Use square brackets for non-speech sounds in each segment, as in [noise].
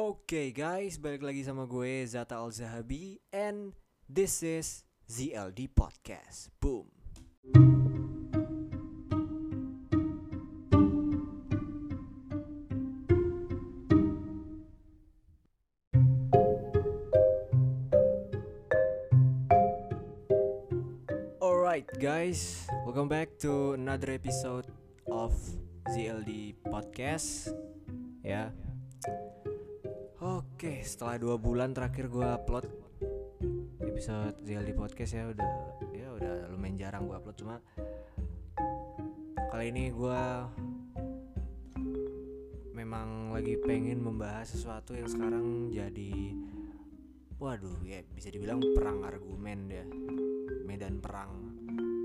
Oke guys, balik lagi sama gue Zata Al Zahabi and this is ZLD Podcast. Boom. Alright guys, welcome back to another episode of ZLD Podcast. Ya, Oke, setelah dua bulan terakhir gue upload episode ZLD Podcast ya udah ya udah lumayan jarang gue upload cuma kali ini gue memang lagi pengen membahas sesuatu yang sekarang jadi waduh ya bisa dibilang perang argumen ya medan perang.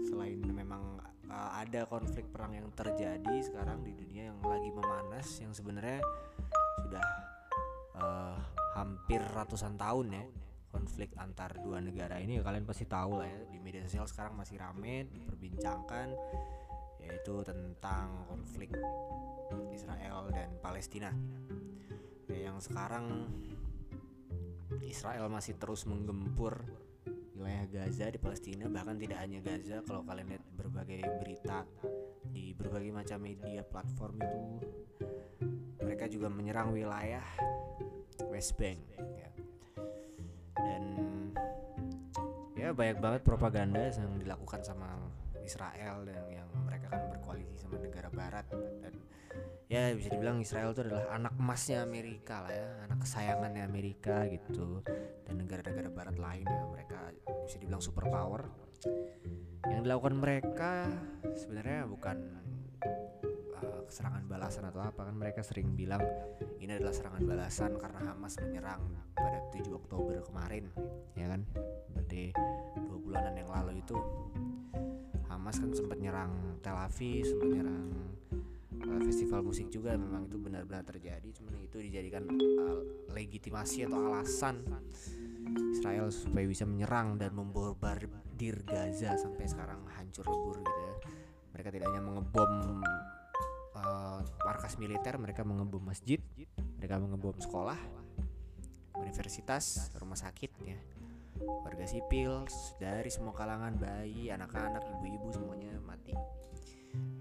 Selain memang uh, ada konflik perang yang terjadi sekarang di dunia yang lagi memanas yang sebenarnya sudah uh, hampir ratusan tahun ya konflik antar dua negara ini. Kalian pasti tahu lah ya di media sosial sekarang masih rame diperbincangkan yaitu tentang konflik Israel dan Palestina. Ya, yang sekarang Israel masih terus menggempur wilayah Gaza di Palestina bahkan tidak hanya Gaza. Kalau kalian lihat berbagai berita di berbagai macam media platform itu mereka juga menyerang wilayah West Bank ya. dan ya banyak banget propaganda yang dilakukan sama Israel dan yang mereka kan berkoalisi sama negara Barat. Dan ya bisa dibilang Israel itu adalah anak emasnya Amerika lah ya. Anak kesayangannya Amerika gitu. Dan negara-negara Barat lain ya mereka bisa dibilang superpower yang dilakukan mereka sebenarnya bukan uh, serangan balasan atau apa kan mereka sering bilang ini adalah serangan balasan karena Hamas menyerang pada 7 Oktober kemarin ya kan? Berarti dua bulanan yang lalu itu Hamas kan sempat nyerang Tel Aviv sempat nyerang uh, festival musik juga memang itu benar-benar terjadi. Cuman itu dijadikan uh, legitimasi atau alasan Israel supaya bisa menyerang dan membombardir Gaza sampai sekarang hancur lebur gitu ya. Mereka tidak hanya mengebom uh, markas militer mereka mengebom masjid mereka mengebom sekolah universitas rumah sakit ya. Warga sipil dari semua kalangan bayi anak-anak ibu-ibu semuanya mati.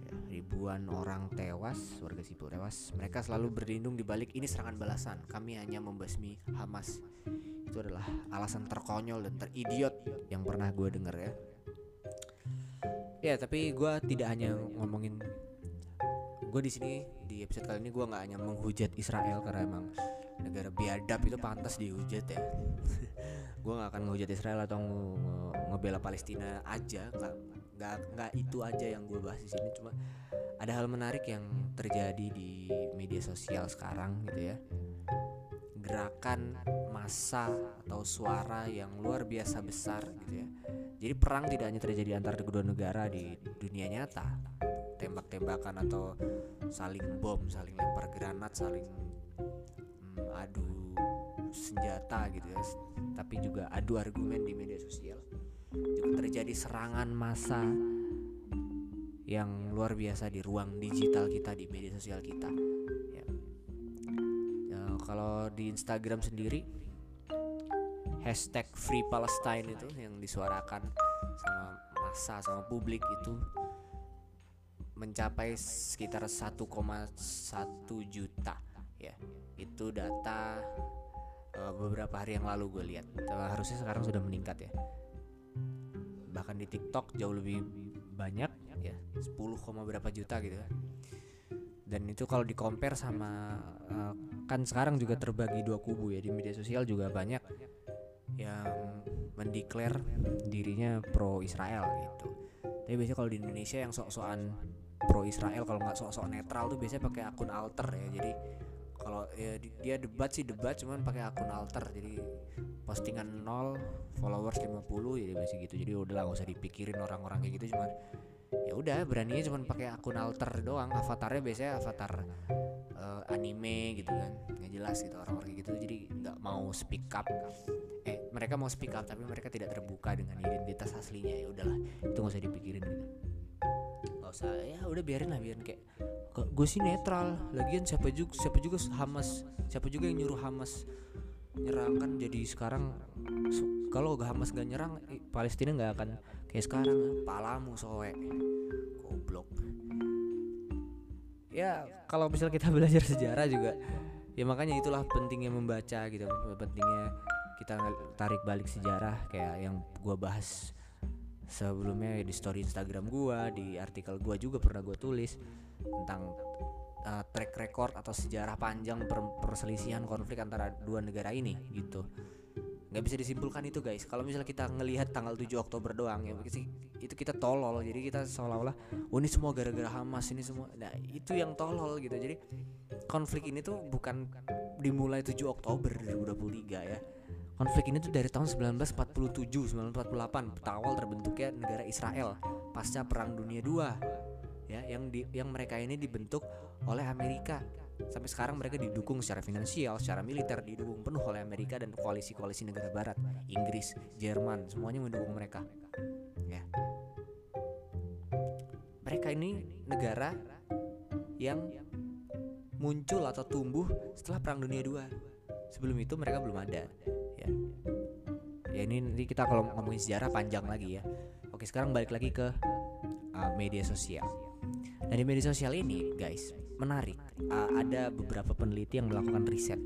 Ya, ribuan orang tewas warga sipil tewas. Mereka selalu berlindung di balik ini serangan balasan. Kami hanya membasmi Hamas. Itu adalah alasan terkonyol dan teridiot yang pernah gue denger ya. Ya tapi gue tidak hanya ngomongin gue di sini di episode kali ini gue nggak hanya menghujat Israel karena emang negara biadab itu pantas dihujat ya. [laughs] Gue nggak akan menghujat Israel atau nge ngebela Palestina aja. Nggak nggak itu aja yang gue bahas di sini. Cuma ada hal menarik yang terjadi di media sosial sekarang gitu ya. Gerakan massa atau suara yang luar biasa besar gitu ya. Jadi perang tidak hanya terjadi antara kedua negara di dunia nyata, tembak-tembakan atau saling bom, saling lempar granat, saling hmm, adu senjata gitu ya. Tapi juga adu argumen di media sosial. Juga terjadi serangan massa yang luar biasa di ruang digital kita di media sosial kita kalau di Instagram sendiri hashtag Free Palestine itu yang disuarakan sama massa sama publik itu mencapai sekitar 1,1 juta. Ya itu data uh, beberapa hari yang lalu gue lihat. Harusnya sekarang sudah meningkat ya. Bahkan di TikTok jauh lebih banyak ya 10, berapa juta gitu kan. Dan itu kalau di compare sama uh, kan sekarang juga terbagi dua kubu ya di media sosial juga banyak yang mendeklar dirinya pro Israel gitu. Tapi biasanya kalau di Indonesia yang sok-sokan pro Israel kalau nggak sok-sok netral tuh biasanya pakai akun alter ya. Jadi kalau ya dia debat sih debat cuman pakai akun alter. Jadi postingan nol followers 50 jadi biasa gitu. Jadi udah lah gak usah dipikirin orang-orang kayak gitu cuman ya udah beraninya cuma pakai akun alter doang. Avatarnya biasanya avatar uh, anime gitu kan. Nggak jelas gitu orang-orang gitu. Jadi nggak mau speak up. Eh mereka mau speak up tapi mereka tidak terbuka dengan identitas aslinya. Ya udahlah itu nggak usah dipikirin gitu nggak usah ya udah biarin lah biarin kayak gue sih netral. Lagian siapa juga siapa juga Hamas siapa juga yang nyuruh Hamas nyerang kan jadi sekarang kalau gak Hamas gak nyerang Palestina nggak akan kayak sekarang. Palamu soe. Goblok. Ya kalau misal kita [laughs] belajar sejarah juga ya makanya itulah pentingnya membaca gitu pentingnya kita tarik balik sejarah kayak yang gue bahas sebelumnya di story Instagram gue di artikel gue juga pernah gue tulis tentang uh, track record atau sejarah panjang per perselisihan konflik antara dua negara ini gitu. Nggak bisa disimpulkan itu guys. Kalau misalnya kita ngelihat tanggal 7 Oktober doang ya itu kita tolol. Jadi kita seolah-olah oh ini semua gara-gara Hamas ini semua. Nah itu yang tolol gitu. Jadi konflik ini tuh bukan dimulai 7 Oktober 2023 ya konflik ini tuh dari tahun 1947 1948 awal terbentuknya negara Israel pasca perang dunia 2 ya yang di, yang mereka ini dibentuk oleh Amerika Sampai sekarang mereka didukung secara finansial, secara militer didukung penuh oleh Amerika dan koalisi-koalisi negara barat, Inggris, Jerman, semuanya mendukung mereka. Ya. Mereka ini negara yang muncul atau tumbuh setelah Perang Dunia II. Sebelum itu mereka belum ada. Ya. Ya ini nanti kita kalau ngomongin sejarah panjang lagi ya. Oke, sekarang balik lagi ke uh, media sosial. Dan di media sosial ini, guys, menarik. Uh, ada beberapa peneliti yang melakukan riset,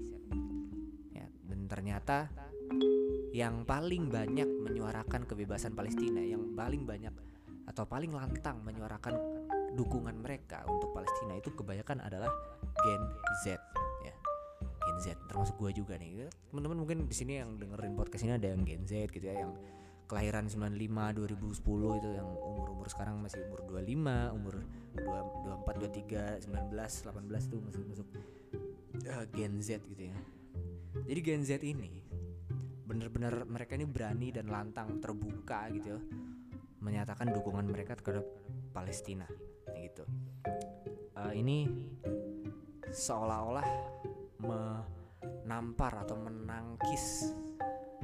ya, dan ternyata yang paling banyak menyuarakan kebebasan Palestina, yang paling banyak atau paling lantang menyuarakan dukungan mereka untuk Palestina itu kebanyakan adalah Gen Z. Gen Z, termasuk gue juga nih. Teman-teman mungkin di sini yang dengerin podcast ini ada yang Gen Z gitu ya, yang kelahiran 95 2010 itu yang umur-umur sekarang masih umur 25 umur 24 23 19 18 tuh masuk masuk uh, Gen Z gitu ya jadi Gen Z ini bener-bener mereka ini berani dan lantang terbuka gitu ya menyatakan dukungan mereka terhadap Palestina gitu uh, ini seolah-olah menampar atau menangkis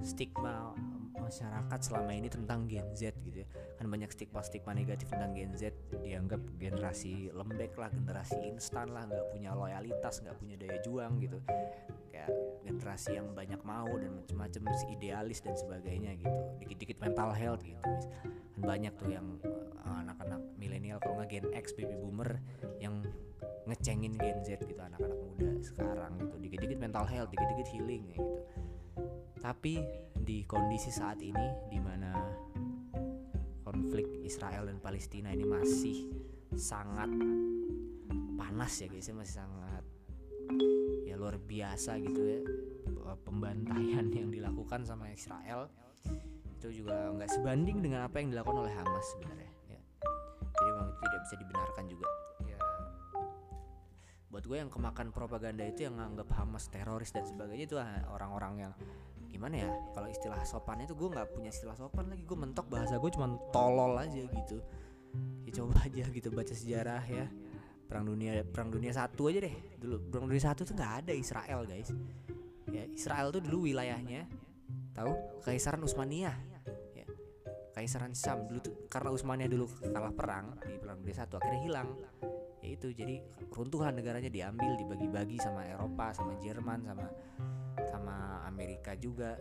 stigma masyarakat selama ini tentang Gen Z gitu ya. Kan banyak stigma-stigma negatif tentang Gen Z dianggap generasi lembek lah generasi instan lah nggak punya loyalitas nggak punya daya juang gitu. Kayak generasi yang banyak mau dan macam-macam idealis dan sebagainya gitu. Dikit-dikit mental health gitu kan banyak tuh yang uh, anak-anak milenial kalau nggak Gen X baby boomer yang ngecengin Gen Z gitu anak-anak muda sekarang gitu. Dikit-dikit mental health dikit-dikit healing ya, gitu. Tapi di kondisi saat ini di mana konflik Israel dan Palestina ini masih sangat panas ya guys ya masih sangat ya luar biasa gitu ya pembantaian yang dilakukan sama Israel. Itu juga nggak sebanding dengan apa yang dilakukan oleh Hamas sebenarnya ya. Jadi memang tidak bisa dibenarkan juga buat gue yang kemakan propaganda itu yang nganggap Hamas teroris dan sebagainya itu ah, orang-orang yang gimana ya kalau istilah sopan itu gue nggak punya istilah sopan lagi. Gue mentok bahasa gue cuma tolol aja gitu. Ya coba aja gitu baca sejarah ya. Perang dunia perang dunia satu aja deh. Dulu perang dunia satu tuh nggak ada Israel guys. Ya Israel tuh dulu wilayahnya tahu? Kaisaran Utsmaniyah ya Kaisaran Syam. Dulu tuh karena Utsmaniyah dulu kalah perang di perang dunia satu akhirnya hilang ya itu jadi runtuhan negaranya diambil dibagi-bagi sama Eropa sama Jerman sama sama Amerika juga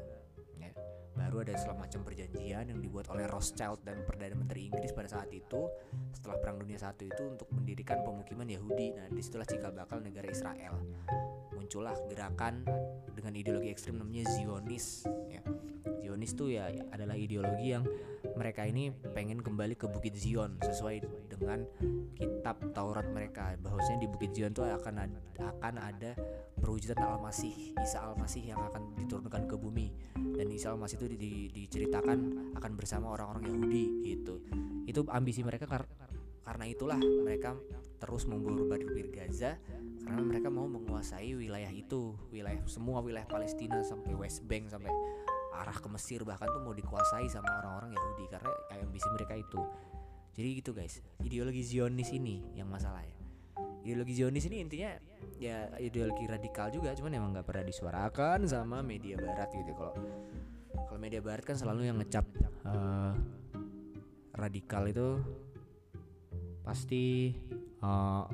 ya. baru ada semacam perjanjian yang dibuat oleh Rothschild dan perdana menteri Inggris pada saat itu setelah perang dunia satu itu untuk mendirikan pemukiman Yahudi nah di situlah cikal bakal negara Israel muncullah gerakan dengan ideologi ekstrim namanya Zionis ya. Zionis itu ya adalah ideologi yang mereka ini pengen kembali ke Bukit Zion sesuai dengan kitab Taurat mereka. Bahwasanya di Bukit Zion itu akan ada, akan ada perwujudan Al-Masih Isa Al-Masih yang akan diturunkan ke bumi. Dan Isa Al-Masih itu di, di, diceritakan akan bersama orang-orang Yahudi gitu. Itu ambisi mereka kar karena itulah mereka terus memborbardir Gaza karena mereka mau menguasai wilayah itu wilayah semua wilayah Palestina sampai West Bank sampai arah ke Mesir bahkan tuh mau dikuasai sama orang-orang Yahudi karena ambisi mereka itu. Jadi gitu guys. Ideologi Zionis ini yang masalah ya. Ideologi Zionis ini intinya ya ideologi radikal juga cuman emang nggak pernah disuarakan sama media barat gitu kalau kalau media barat kan selalu yang ngecap uh, radikal itu pasti uh,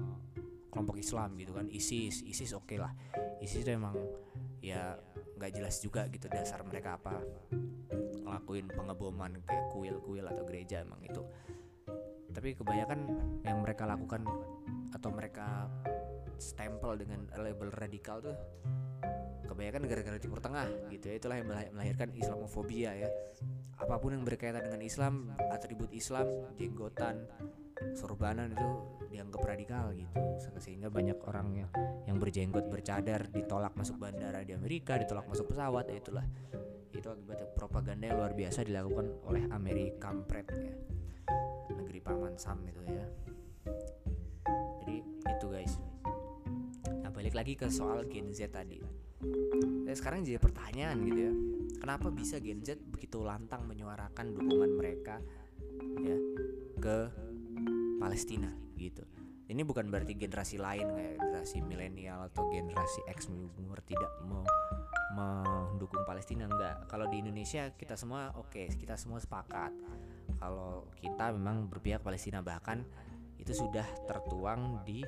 kelompok Islam gitu kan. ISIS ISIS oke okay lah. ISIS itu emang ya nggak jelas juga gitu dasar mereka apa. Ngelakuin pengeboman kayak kuil-kuil atau gereja emang itu. Tapi kebanyakan yang mereka lakukan atau mereka stempel dengan label radikal tuh kebanyakan negara-negara Timur Tengah gitu ya. Itulah yang melahirkan Islamofobia ya. Apa pun yang berkaitan dengan Islam atribut Islam jenggotan sorbanan itu dianggap radikal gitu. Sehingga banyak orang yang yang berjenggot bercadar ditolak masuk bandara di Amerika ditolak masuk pesawat ya itulah. Itu akibat propaganda yang luar biasa dilakukan oleh Amerika kampret ya. Negeri paman Sam itu ya. Jadi itu guys. Nah balik lagi ke soal Gen Z tadi. Dan sekarang jadi pertanyaan gitu ya. Kenapa bisa Gen Z begitu lantang menyuarakan dukungan mereka ya ke Palestina gitu. Ini bukan berarti generasi lain kayak generasi milenial atau generasi X umur tidak mau mendukung Palestina enggak. Kalau di Indonesia kita semua oke okay, kita semua sepakat. Kalau kita memang berpihak Palestina bahkan itu sudah tertuang di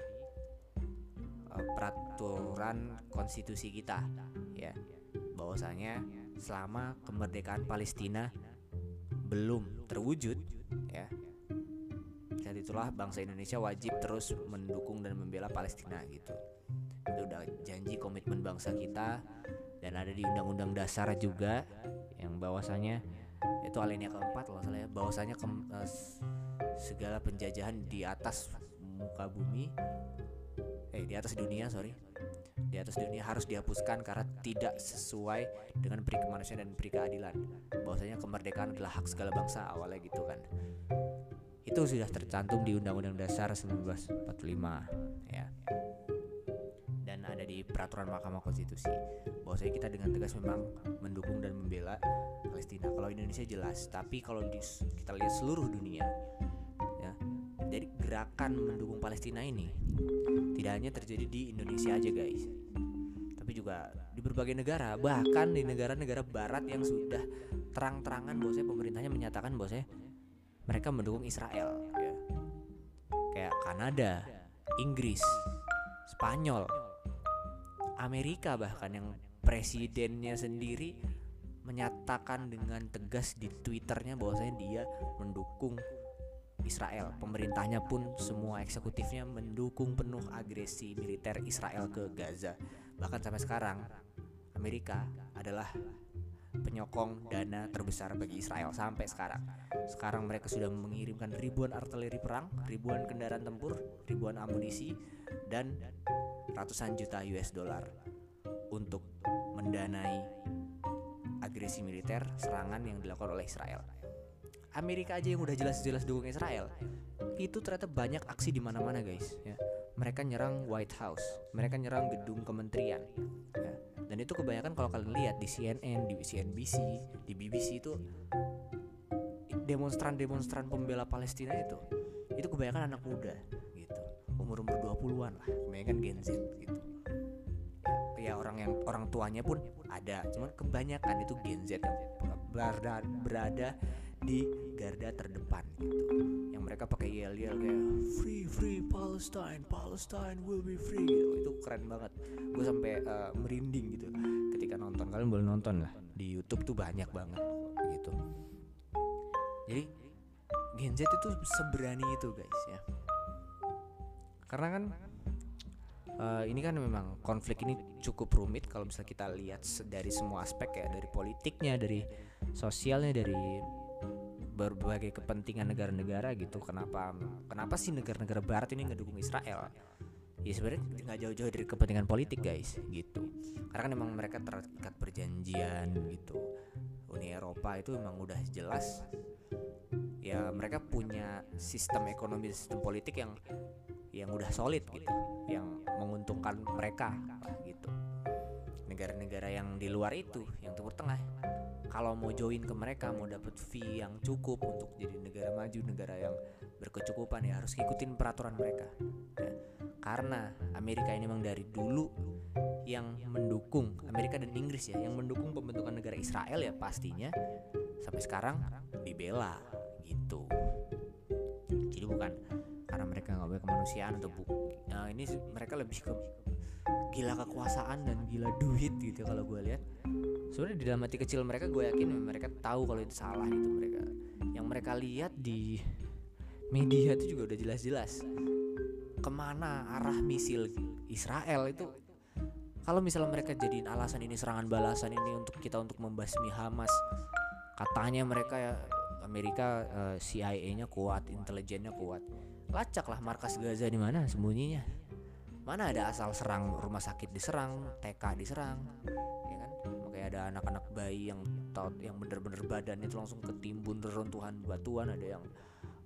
uh, peraturan konstitusi kita ya. Bahwasanya selama kemerdekaan Palestina belum terwujud ya saat itulah bangsa Indonesia wajib terus mendukung dan membela Palestina gitu. Itu udah janji komitmen bangsa kita dan ada di undang-undang dasar juga yang bahwasanya itu alinea keempat loh salah ya bahwasanya ke, uh, segala penjajahan di atas muka bumi eh di atas dunia sorry di atas dunia harus dihapuskan karena tidak sesuai dengan peri kemanusiaan dan peri keadilan. Bahwasanya kemerdekaan adalah hak segala bangsa awalnya gitu kan itu sudah tercantum di Undang-Undang Dasar 1945 ya. Dan ada di peraturan Mahkamah Konstitusi. Bahwasanya kita dengan tegas memang mendukung dan membela Palestina. Kalau Indonesia jelas tapi kalau di, kita lihat seluruh dunia ya jadi gerakan mendukung Palestina ini tidak hanya terjadi di Indonesia aja guys. Tapi juga di berbagai negara bahkan di negara-negara barat yang sudah terang-terangan bahwasanya pemerintahnya menyatakan bahwasanya mereka mendukung Israel ya. kayak Kanada, Inggris, Spanyol, Amerika bahkan yang presidennya sendiri menyatakan dengan tegas di twitternya bahwasanya dia mendukung Israel. Pemerintahnya pun semua eksekutifnya mendukung penuh agresi militer Israel ke Gaza. Bahkan sampai sekarang Amerika adalah penyokong dana terbesar bagi Israel sampai sekarang. Sekarang mereka sudah mengirimkan ribuan artileri perang, ribuan kendaraan tempur, ribuan amunisi, dan ratusan juta US dollar untuk mendanai agresi militer serangan yang dilakukan oleh Israel. Amerika aja yang udah jelas-jelas dukung Israel, itu ternyata banyak aksi di mana-mana guys. Ya. Mereka nyerang White House, mereka nyerang gedung kementerian, ya dan itu kebanyakan kalau kalian lihat di CNN di CNBC di BBC itu demonstran-demonstran pembela Palestina itu itu kebanyakan anak muda gitu. Umur umur 20-an lah kebanyakan Gen Z gitu. Ya, ya orang yang orang tuanya pun ada cuman kebanyakan itu Gen Z yang berada berada di garda terdepan gitu. Yang mereka pakai yel yel kayak free free Palestine Palestine will be free. Gitu. itu keren banget. Gue sampai uh, merinding gitu. Ketika nonton kalian boleh nonton lah. Di YouTube tuh banyak banget gitu. Jadi Gen Z itu seberani itu guys ya. Karena kan uh, ini kan memang konflik ini cukup rumit kalau misalnya kita lihat dari semua aspek ya. Dari politiknya dari sosialnya dari berbagai kepentingan negara-negara gitu. Kenapa kenapa sih negara-negara barat ini ngedukung Israel? Ya sebenarnya nggak jauh-jauh dari kepentingan politik guys gitu. Karena kan memang mereka terikat perjanjian gitu. Uni Eropa itu memang udah jelas ya mereka punya sistem ekonomi sistem politik yang yang udah solid gitu yang menguntungkan mereka gitu. Negara-negara yang di luar itu yang timur tengah kalau mau join ke mereka mau dapat fee yang cukup untuk jadi negara maju negara yang berkecukupan ya harus ikutin peraturan mereka. Ya. karena Amerika ini memang dari dulu yang mendukung Amerika dan Inggris ya yang mendukung pembentukan negara Israel ya pastinya. Sampai sekarang dibela gitu. Jadi bukan karena mereka nggak punya kemanusiaan atau bu nah ini mereka lebih ke gila kekuasaan dan gila duit gitu kalau gue lihat. Sebenarnya di dalam hati kecil mereka gue yakin mereka tahu kalau itu salah gitu mereka. Yang mereka lihat di media itu juga udah jelas-jelas. Ke mana arah misil Israel itu? Kalau misalnya mereka jadiin alasan ini serangan balasan ini untuk kita untuk membasmi Hamas katanya mereka ya Amerika eh, CIA-nya kuat intelijennya kuat. Lacak lah markas Gaza di mana sembunyinya mana ada asal serang rumah sakit diserang TK diserang ya kan? Makanya ada anak-anak bayi yang tot yang bener-bener badan itu langsung ketimbun reruntuhan batuan ada yang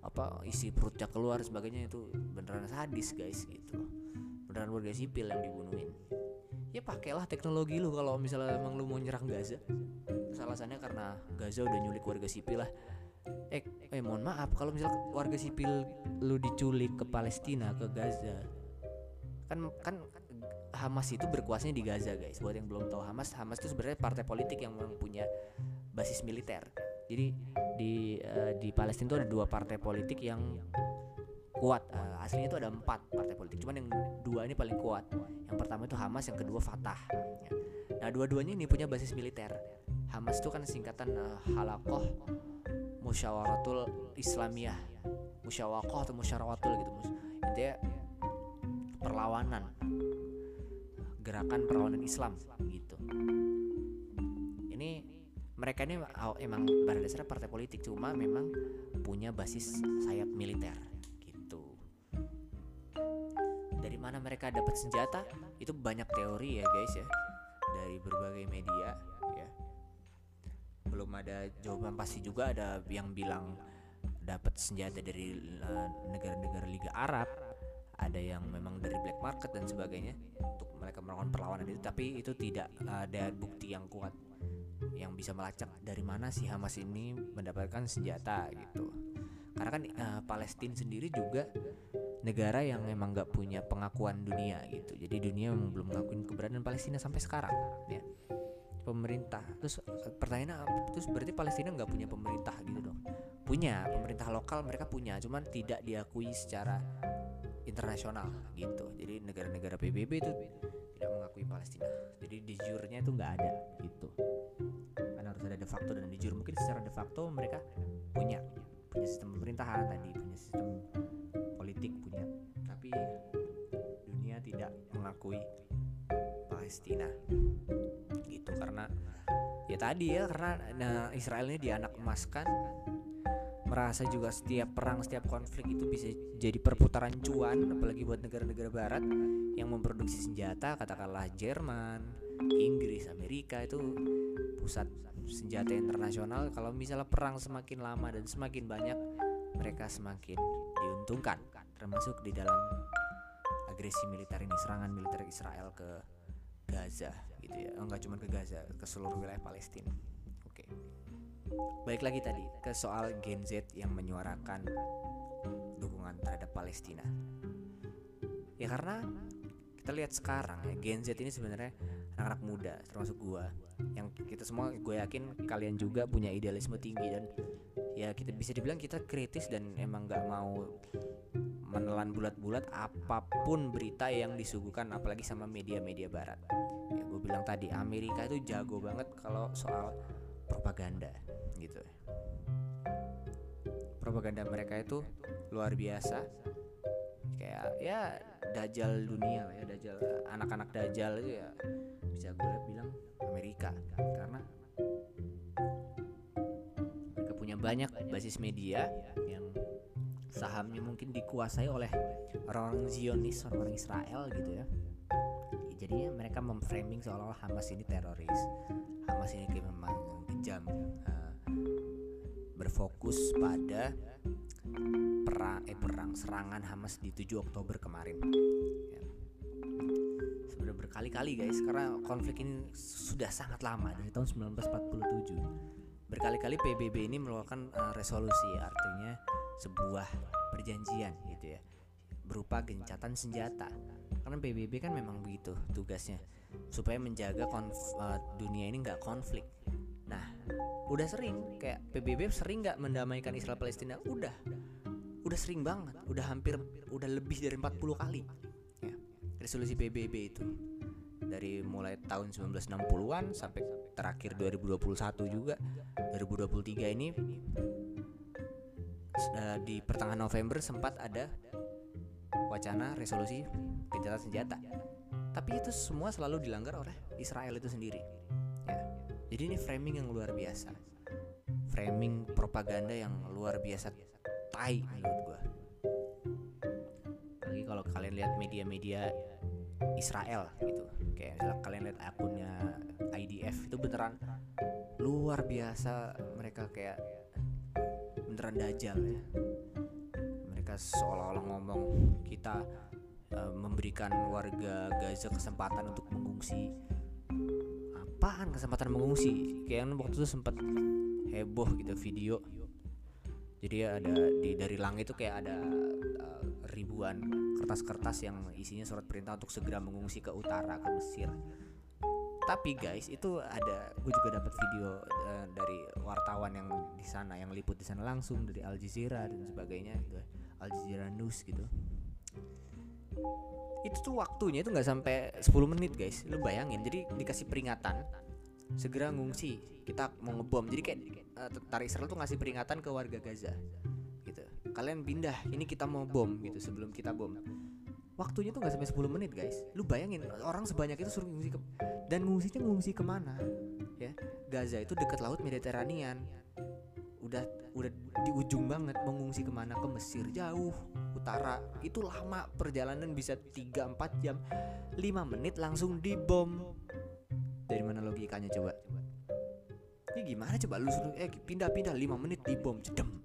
apa isi perutnya keluar sebagainya itu beneran sadis guys gitu. Beneran warga sipil yang dibunuhin. Ya pakailah teknologi lu kalau misalnya emang lu mau nyerang Gaza. Terus karena Gaza udah nyulik warga sipil lah. Eh, eh mohon maaf kalau misalnya warga sipil lu diculik ke Palestina ke Gaza kan kan Hamas itu berkuasanya di Gaza guys. Buat yang belum tahu Hamas Hamas itu sebenarnya partai politik yang punya basis militer. Jadi di uh, di Palestina itu ada dua partai politik yang kuat. Uh, aslinya itu ada empat partai politik cuman yang dua ini paling kuat. Yang pertama itu Hamas yang kedua Fatah ya. nah dua-duanya ini punya basis militer. Hamas itu kan singkatan uh, Halakoh Musyawaratul Islamiyah. Musyawakoh atau Musyawaratul gitu intinya perlawanan. Gerakan perlawanan Islam gitu. Ini mereka ini emang pada dasarnya partai politik cuma memang punya basis sayap militer gitu. Dari mana mereka dapat senjata? Itu banyak teori ya guys ya. Dari berbagai media ya. Belum ada jawaban pasti juga ada yang bilang dapat senjata dari eh, negara-negara Liga Arab ada yang memang dari black market dan sebagainya untuk mereka melakukan perlawanan itu. Tapi itu tidak ada bukti yang kuat yang bisa melacak dari mana si Hamas ini mendapatkan senjata gitu. Karena kan uh, Palestina sendiri juga negara yang memang nggak punya pengakuan dunia gitu. Jadi dunia memang belum mengakuin keberadaan Palestina sampai sekarang ya. Pemerintah terus pertanyaannya terus berarti Palestina nggak punya pemerintah gitu dong? Punya pemerintah lokal mereka punya cuman tidak diakui secara internasional gitu. Jadi negara-negara PBB itu tidak mengakui Palestina. Jadi di jurnya itu nggak ada gitu. Karena harus ada de facto dan di jur mungkin secara de facto mereka punya punya sistem pemerintahan tadi punya sistem politik punya. Tapi dunia tidak mengakui Palestina gitu. Karena ya tadi ya karena nah, Israel ini dianak emaskan merasa juga setiap perang setiap konflik itu bisa jadi perputaran cuan apalagi buat negara-negara barat yang memproduksi senjata katakanlah Jerman Inggris Amerika itu pusat senjata internasional kalau misalnya perang semakin lama dan semakin banyak mereka semakin diuntungkan termasuk di dalam agresi militer ini serangan militer Israel ke Gaza gitu ya enggak cuma ke Gaza ke seluruh wilayah Palestina. Baik lagi tadi ke soal Gen Z yang menyuarakan dukungan terhadap Palestina. Ya karena kita lihat sekarang ya Gen Z ini sebenarnya anak-anak muda termasuk gua yang kita semua gue yakin kalian juga punya idealisme tinggi dan ya kita bisa dibilang kita kritis dan emang nggak mau menelan bulat-bulat apa pun berita yang disuguhkan apalagi sama media-media barat ya gue bilang tadi Amerika itu jago banget kalau soal propaganda gitu. Propaganda mereka itu luar biasa. Kayak ya dajal dunia ya dajal anak-anak dajal ya bisa gue bilang Amerika karena mereka punya banyak basis media yang sahamnya mungkin dikuasai oleh orang-orang Zionis orang-orang Israel gitu ya. Jadinya mereka memframing seolah-olah Hamas ini teroris Hamas ini memang kejam uh, berfokus pada perang eh perang serangan Hamas di 7 Oktober kemarin. Ya. sudah berkali-kali guys karena konflik ini sudah sangat lama dari tahun 1947 berkali-kali PBB ini melakukan uh, resolusi artinya sebuah perjanjian gitu ya berupa gencatan senjata. Karena PBB kan memang begitu tugasnya supaya menjaga konf, uh, dunia ini nggak konflik nah udah sering kayak PBB sering nggak mendamaikan Israel Palestina? Udah. Udah sering banget. Udah hampir udah lebih dari 40 kali. Ya resolusi PBB itu. Dari mulai tahun 1960-an sampai terakhir 2021 juga. 2023 ini uh, di pertengahan November sempat ada wacana resolusi gencatan senjata. Tapi itu semua selalu dilanggar oleh Israel itu sendiri jadi ini framing yang luar biasa. Framing propaganda yang luar biasa tai menurut gua. Lagi kalau kalian lihat media-media Israel gitu. Kayak misalnya kalian lihat akunnya IDF itu beneran luar biasa. Mereka kayak beneran dajal ya. Mereka seolah-olah ngomong kita uh, memberikan warga Gaza kesempatan untuk mengungsi apaan kesempatan mengungsi? Kayak waktu itu sempat heboh gitu video. Jadi ada di dari langit itu kayak ada uh, ribuan kertas-kertas yang isinya surat perintah untuk segera mengungsi ke utara ke Mesir. Tapi guys itu ada gue juga dapat video uh, dari wartawan yang di sana yang liput di sana langsung dari Al Jazeera dan sebagainya gitu. Al Jazeera News gitu itu tuh waktunya itu nggak sampai 10 menit guys. Lu bayangin jadi dikasih peringatan segera ngungsi kita mau ngebom. Jadi kayak uh, tentara Israel tuh ngasih peringatan ke warga Gaza gitu. Kalian pindah ini kita mau bom gitu sebelum kita bom. Waktunya tuh nggak sampai 10 menit guys. Lu bayangin orang sebanyak itu suruh ngungsi ke dan ngungsinya ngungsi ke mana ya? Gaza itu dekat laut Mediteranian udah udah di ujung banget mengungsi ke mana? Ke Mesir jauh utara. Itu lama perjalanan bisa 3-4 jam. 5 menit langsung dibom. Dari mana logikanya coba? Ini gimana coba? Lu suruh eh pindah-pindah 5 menit dibom cedem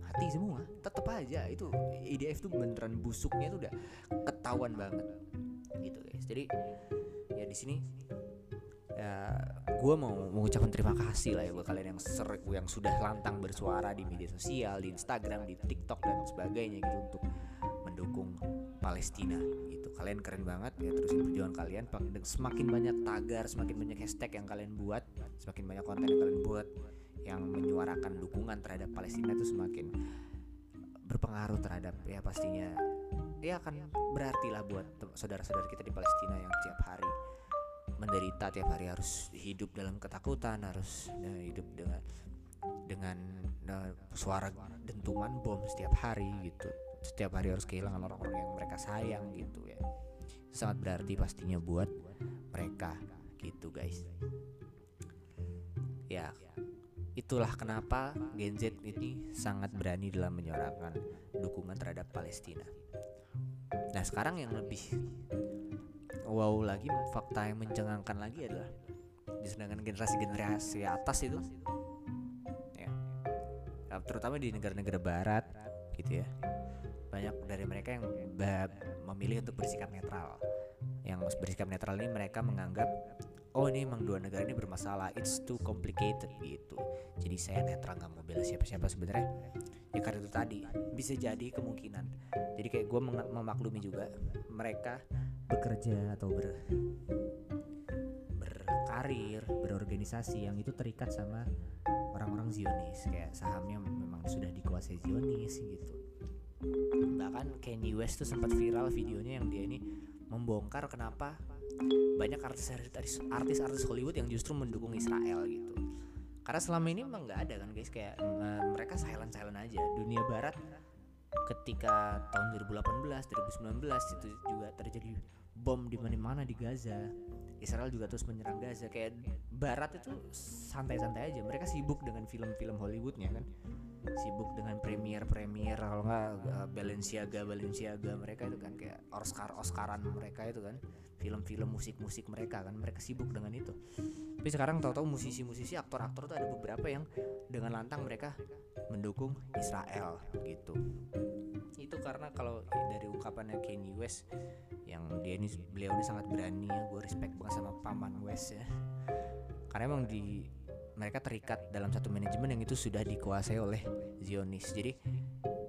mati semua. Tetap aja itu IDF tuh beneran busuknya tuh udah ketahuan banget. Gitu guys. Jadi ya di sini ya gue mau mengucapkan terima kasih lah ya buat kalian yang serik yang sudah lantang bersuara di media sosial di Instagram di TikTok dan sebagainya gitu untuk mendukung Palestina gitu. Kalian keren banget ya terusin perjuangan kalian. Semakin banyak tagar semakin banyak hashtag yang kalian buat semakin banyak konten yang kalian buat yang menyuarakan dukungan terhadap Palestina itu semakin berpengaruh terhadap ya pastinya ya akan berarti lah buat saudara-saudara kita di Palestina yang tiap hari menderita tiap hari harus hidup dalam ketakutan harus ya, hidup dengan dengan uh, suara dentuman bom setiap hari gitu. Setiap hari harus kehilangan orang-orang yang mereka sayang gitu ya. Sangat berarti pastinya buat mereka gitu guys. Ya Itulah kenapa Gen Z ini sangat berani dalam menyuarakan dukungan terhadap Palestina. Nah sekarang yang lebih wow lagi fakta yang mencengangkan lagi adalah sedangkan generasi-generasi atas itu. Ya. Terutama di negara-negara barat gitu ya. Banyak dari mereka yang memilih untuk bersikap netral. Yang bersikap netral ini mereka menganggap oh ini emang dua negara ini bermasalah it's too complicated gitu. Jadi saya netral nggak mau bela siapa-siapa sebenarnya. Ya karena itu tadi bisa jadi kemungkinan. Jadi kayak gue mem memaklumi juga mereka bekerja atau ber berkarir berorganisasi yang itu terikat sama orang-orang Zionis. Kayak sahamnya memang sudah dikuasai Zionis gitu. Bahkan Kanye West tuh sempat viral videonya yang dia ini membongkar kenapa banyak artis-artis artis-artis Hollywood yang justru mendukung Israel gitu. Karena selama ini memang nggak ada kan guys. Kayak uh, mereka silent silent aja. Dunia barat ketika tahun 2018 2019 itu juga terjadi bom di mana-mana di Gaza. Israel juga terus menyerang Gaza. Kayak barat itu santai-santai aja. Mereka sibuk dengan film-film Hollywoodnya kan? Sibuk dengan premier-premier kalau nggak uh, Balenciaga Balenciaga mereka itu kan kayak Oscar Oscaran mereka itu kan. Film-film musik-musik mereka kan. Mereka sibuk dengan itu. Tapi sekarang tahu-tahu musisi-musisi aktor-aktor tuh ada beberapa yang dengan lantang mereka mendukung Israel gitu itu karena kalau dari ungkapannya Kanye West yang dia ini beliau ini sangat berani ya gue respect banget sama paman West ya karena emang di mereka terikat dalam satu manajemen yang itu sudah dikuasai oleh Zionis. Jadi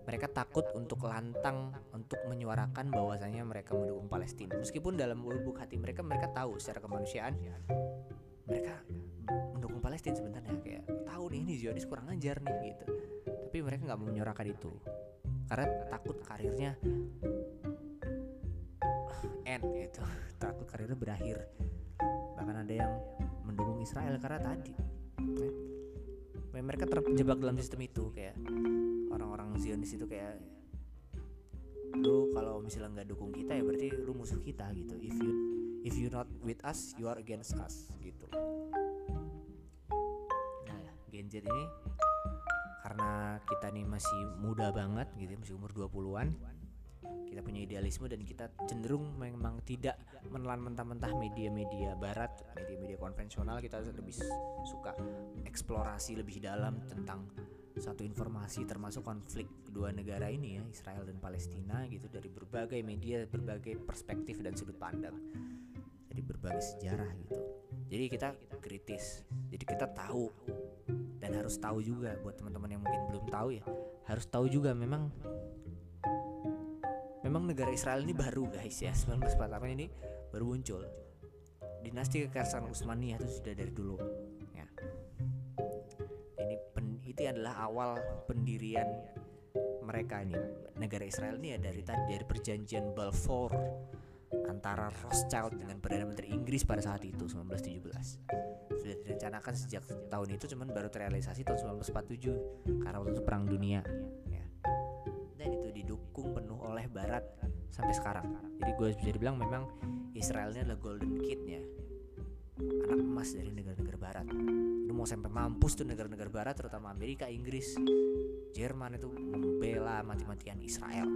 mereka takut untuk lantang untuk menyuarakan bahwasanya mereka mendukung Palestina. Meskipun dalam lubuk hati mereka mereka tahu secara kemanusiaan mereka mendukung Palestina sebenarnya kayak nih ini Zionis kurang ajar nih gitu. Tapi mereka nggak mau menyuarakan itu. karena takut karirnya end gitu. [laughs] Takut karirnya berakhir. Bahkan ada yang mendukung Israel karena tadi ya, mereka terjebak dalam sistem itu kayak orang-orang Zionis itu kayak lu kalau misalnya nggak dukung kita ya berarti lu musuh kita gitu. If you if you not with us you are against us gitu Gen Z ini karena kita nih masih muda banget gitu ya, masih umur 20-an kita punya idealisme dan kita cenderung memang tidak menelan mentah-mentah media-media barat media-media konvensional. Kita lebih suka eksplorasi lebih dalam tentang satu informasi termasuk konflik kedua negara ini ya Israel dan Palestina gitu dari berbagai media berbagai perspektif dan sudut pandang. Dari berbagai sejarah gitu. Jadi kita kritis jadi kita tahu dan harus tahu juga buat teman-teman yang mungkin belum tahu ya harus tahu juga memang memang negara Israel ini baru guys ya. 1948 ini baru muncul. Dinasti kekaisaran Utsmaniyah itu sudah dari dulu ya. Ini pen, itu adalah awal pendirian mereka ini. Negara Israel ini ya dari tadi dari perjanjian Balfour antara Rothschild dengan Perdana Menteri Inggris pada saat itu 1917 sudah direncanakan sejak tahun itu cuman baru terrealisasi tahun 1947 karena waktu itu perang dunia ya. dan itu didukung penuh oleh Barat sampai sekarang. Jadi gue bisa dibilang memang Israel ini adalah golden kidnya anak emas dari negara-negara Barat. Lu mau sampai mampus tuh negara-negara Barat terutama Amerika Inggris Jerman itu membela mati-matian Israel.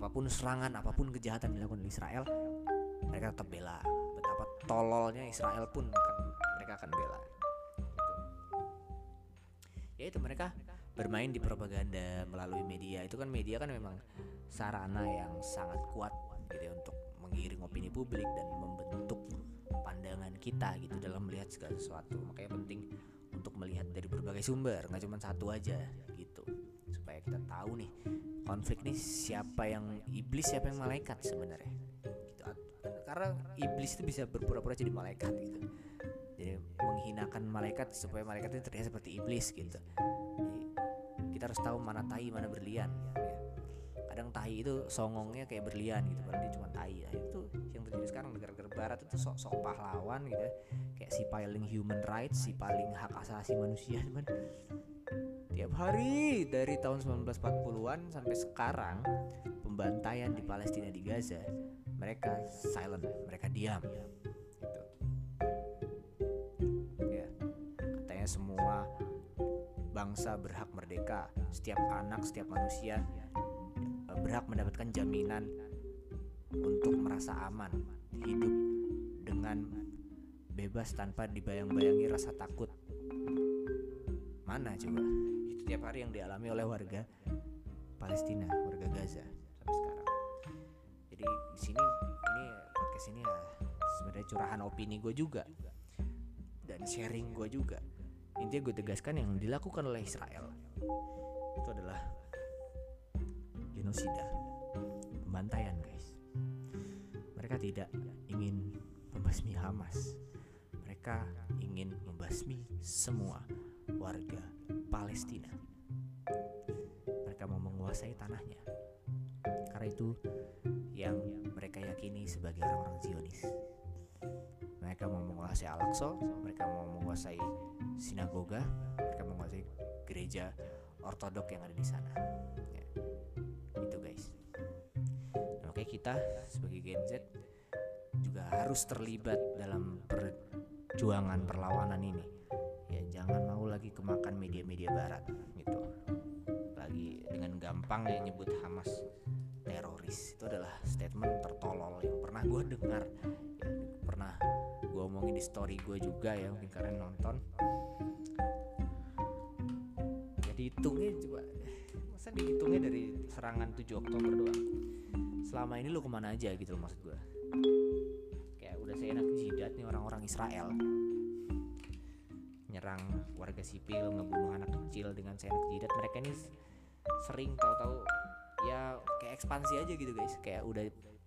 Apa pun serangan apa pun kejahatan dilakukan di Israel mereka tetap bela. Betapa tololnya Israel pun akan bela. Gitu. ya itu mereka bermain di propaganda melalui media. Itu kan media kan memang sarana yang sangat kuat gitu ya untuk mengiring opini publik dan membentuk pandangan kita gitu dalam melihat segala sesuatu. Makanya penting untuk melihat dari berbagai sumber nggak cuma satu aja gitu. Supaya kita tahu nih konflik nih siapa yang iblis siapa yang malaikat sebenarnya. Gitu. Karena iblis itu bisa berpura-pura jadi malaikat gitu jadi menghinakan malaikat supaya malaikat itu terlihat seperti iblis gitu jadi kita harus tahu mana tai mana berlian ya. kadang tai itu songongnya kayak berlian gitu padahal dia cuma tai nah, itu yang terjadi sekarang negara-negara barat itu sok-sok pahlawan gitu ya. kayak si paling human rights si paling hak asasi manusia [laughs] cuman tiap hari dari tahun 1940-an sampai sekarang pembantaian di Palestina di Gaza mereka silent mereka diam semua bangsa berhak merdeka. Setiap anak setiap manusia eh, berhak mendapatkan jaminan untuk merasa aman hidup dengan bebas tanpa dibayang-bayangi rasa takut. Mana coba? Itu tiap hari yang dialami oleh warga Palestina warga Gaza sampai sekarang. Jadi di sini ini podcast ini ya sebenarnya curahan opini gue juga dan sharing gue juga intinya gue tegaskan yang dilakukan oleh Israel. Itu adalah genosida pembantaian guys. Mereka tidak ingin membasmi Hamas. Mereka ingin membasmi semua warga Palestina. Mereka mau menguasai tanahnya. Karena itu yang mereka yakini sebagai orang-orang Zionis mereka mau menguasai Al-Aqsa mereka mau menguasai sinagoga mereka menguasai gereja ortodok yang ada di sana. Ya. itu guys. Nah, makanya kita sebagai Gen Z juga harus terlibat dalam perjuangan perlawanan ini. Ya jangan mau lagi kemakan media-media barat gitu. Lagi dengan gampang ya nyebut Hamas teroris. Itu adalah statement tertolol yang pernah gue dengar. Ya, omongin di story gue juga ya mungkin kalian nonton. Jadi hitungnya coba masa dihitungnya dari serangan 7 Oktober doang? Selama ini lu ke mana aja gitu loh maksud gue kayak udah saya enak jidat nih orang-orang Israel. Nyerang warga sipil ngebunuh anak kecil dengan seenak jidat. Mereka ini sering tahu-tahu ya kayak ekspansi aja gitu guys. Kayak udah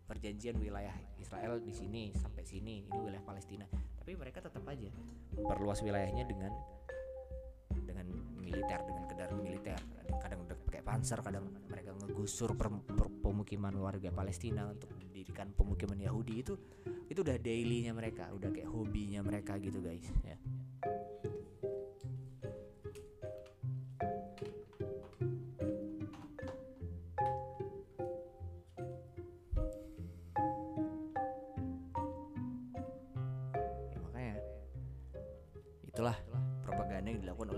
perjanjian wilayah Israel di sini sampai sini. Ini wilayah Palestina. Tapi mereka tetap aja memperluas wilayahnya dengan dengan militer dengan kendaraan militer. Kadang udah pakai terpanser kadang mereka ngegusur per- per- pemukiman warga Palestina untuk mendirikan pemukiman Yahudi. Itu itu udah dailynya mereka udah kayak hobinya mereka gitu guys. Ya,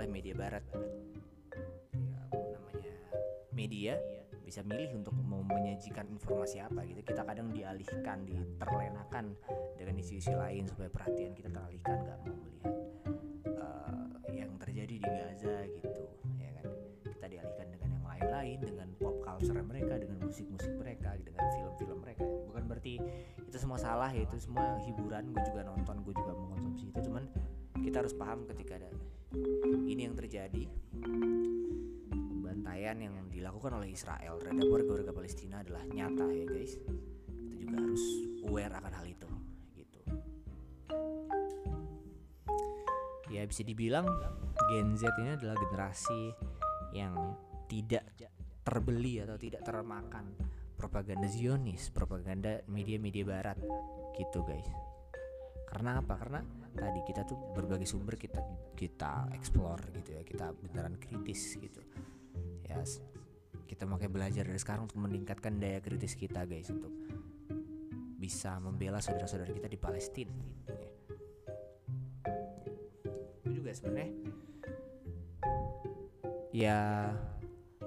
oleh media barat. Ya, namanya media bisa milih untuk mau menyajikan informasi apa gitu. Kita kadang dialihkan diterlenakan dengan isu-isu lain supaya perhatian kita teralihkan nggak mau melihat eh, yang terjadi di Gaza gitu ya kan. Kita dialihkan dengan yang lain-lain dengan pop culture mereka dengan musik-musik mereka dengan film-film mereka. Bukan berarti itu semua salah ya itu semua hiburan. Gue juga nonton gue juga mengkonsumsi itu. Cuman kita harus paham ketika ada ini yang terjadi pembantaian yang dilakukan oleh Israel terhadap warga-warga Palestina adalah nyata ya guys kita juga harus aware akan hal itu gitu ya bisa dibilang Gen Z ini adalah generasi yang tidak terbeli atau tidak termakan propaganda Zionis, propaganda media-media barat gitu guys. Karena apa? Karena tadi kita tuh berbagai sumber kita kita explore gitu ya, kita beneran kritis gitu. Ya kita makanya belajar dari sekarang untuk meningkatkan daya kritis kita guys untuk bisa membela saudara-saudara kita di Palestina. Ya. Itu juga sebenarnya ya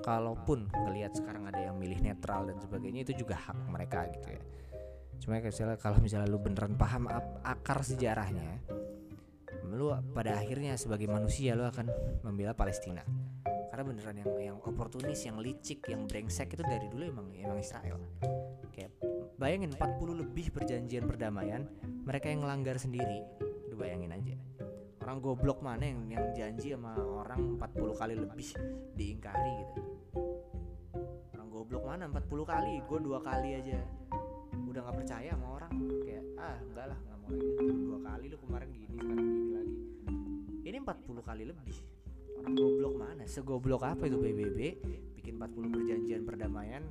kalaupun ngelihat sekarang ada yang milih netral dan sebagainya itu juga hak mereka gitu ya cuma misalnya kalau misalnya lu beneran paham akar sejarahnya lu pada akhirnya sebagai manusia lu akan membela Palestina. Karena beneran yang yang oportunis yang licik yang brengsek itu dari dulu emang emang Israel. Kayak bayangin 40 lebih perjanjian perdamaian mereka yang ngelanggar sendiri lu bayangin aja. Orang goblok mana yang yang janji sama orang 40 kali lebih diingkari gitu. Orang goblok mana 40 kali? Gue dua kali aja udah nggak percaya sama orang. Kayak ah enggak lah nggak mau lagi. Dua kali lu kemarin gini sekarang gini lagi. Ini 40 kali lebih. Orang goblok mana? Segoblok apa itu PBB bikin 40 perjanjian perdamaian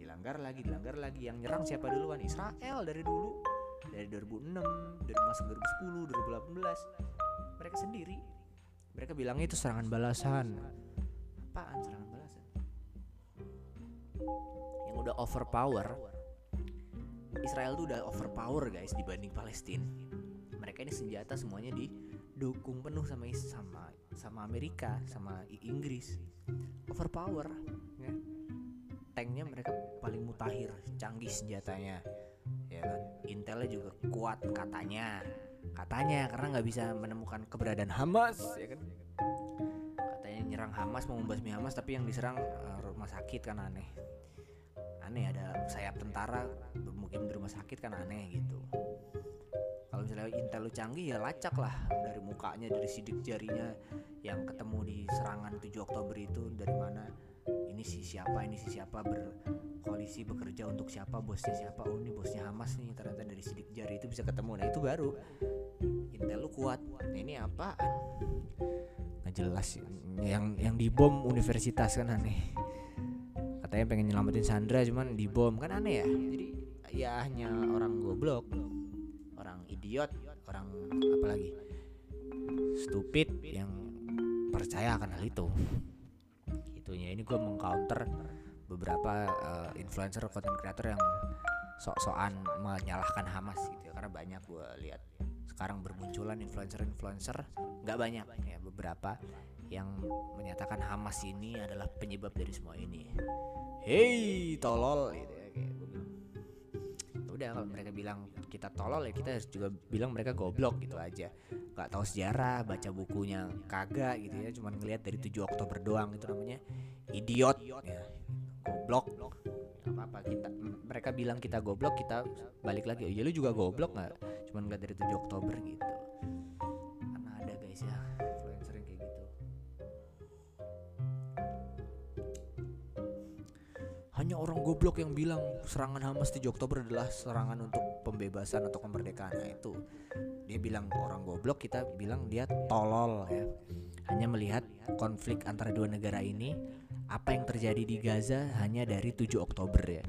dilanggar lagi dilanggar lagi. Yang nyerang siapa duluan? Israel dari dulu. Dari 2006 dari masuk 2010 2018 mereka sendiri. Mereka bilangnya itu serangan balasan. Apaan serangan balasan? Yang udah overpower Israel tuh udah overpower guys dibanding Palestina. Mereka ini senjata semuanya didukung penuh sama sama sama Amerika sama Inggris. Overpower ya. Tanknya mereka paling mutakhir canggih senjatanya ya kan? Intelnya juga kuat katanya. Katanya karena nggak bisa menemukan keberadaan Hamas ya kan? Katanya nyerang Hamas mau membasmi Hamas tapi yang diserang eh, rumah sakit kan aneh aneh ada sayap tentara bermukim di rumah sakit kan aneh gitu. Kalau misalnya intel lu canggih ya lacak lah dari mukanya dari sidik jarinya yang ketemu di serangan 7 Oktober itu dari mana ini si siapa ini si siapa berkoalisi bekerja untuk siapa bosnya siapa oh ini bosnya Hamas nih ternyata dari sidik jari itu bisa ketemu. Nah itu baru. Intel lu kuat. Nah, ini apaan? Nggak jelas yang yang dibom universitas kan aneh katanya pengen nyelamatin Sandra cuman dibom. Kan aneh ya. Jadi ya hanya orang goblok orang idiot orang apa lagi stupid yang percaya akan hal itu. Itunya. Ini gue mengcounter beberapa eh, influencer content creator yang sok-sokan menyalahkan Hamas gitu ya. Karena banyak gue lihat sekarang bermunculan influencer-influencer. Nggak banyak ya beberapa yang menyatakan Hamas ini adalah penyebab dari semua ini. Hei tolol gitu ya kayak gue bilang. "Ya udah kalau mereka bilang kita tolol ya kita harus juga bilang mereka goblok gitu aja. Nggak tahu sejarah baca bukunya kagak gitu ya cuman ngelihat dari 7 Oktober doang itu namanya. Idiot ya. Goblok. Apa apa kita mereka bilang kita goblok kita balik lagi. Oh ya lu juga goblok nggak? Cuman ngeliat dari 7 Oktober gitu. Karena ada guys ya hanya orang goblok yang bilang serangan Hamas 7 Oktober adalah serangan untuk pembebasan atau kemerdekaan nah, itu dia bilang orang goblok kita bilang dia tolol ya hanya melihat konflik antara dua negara ini apa yang terjadi di Gaza hanya dari 7 Oktober ya.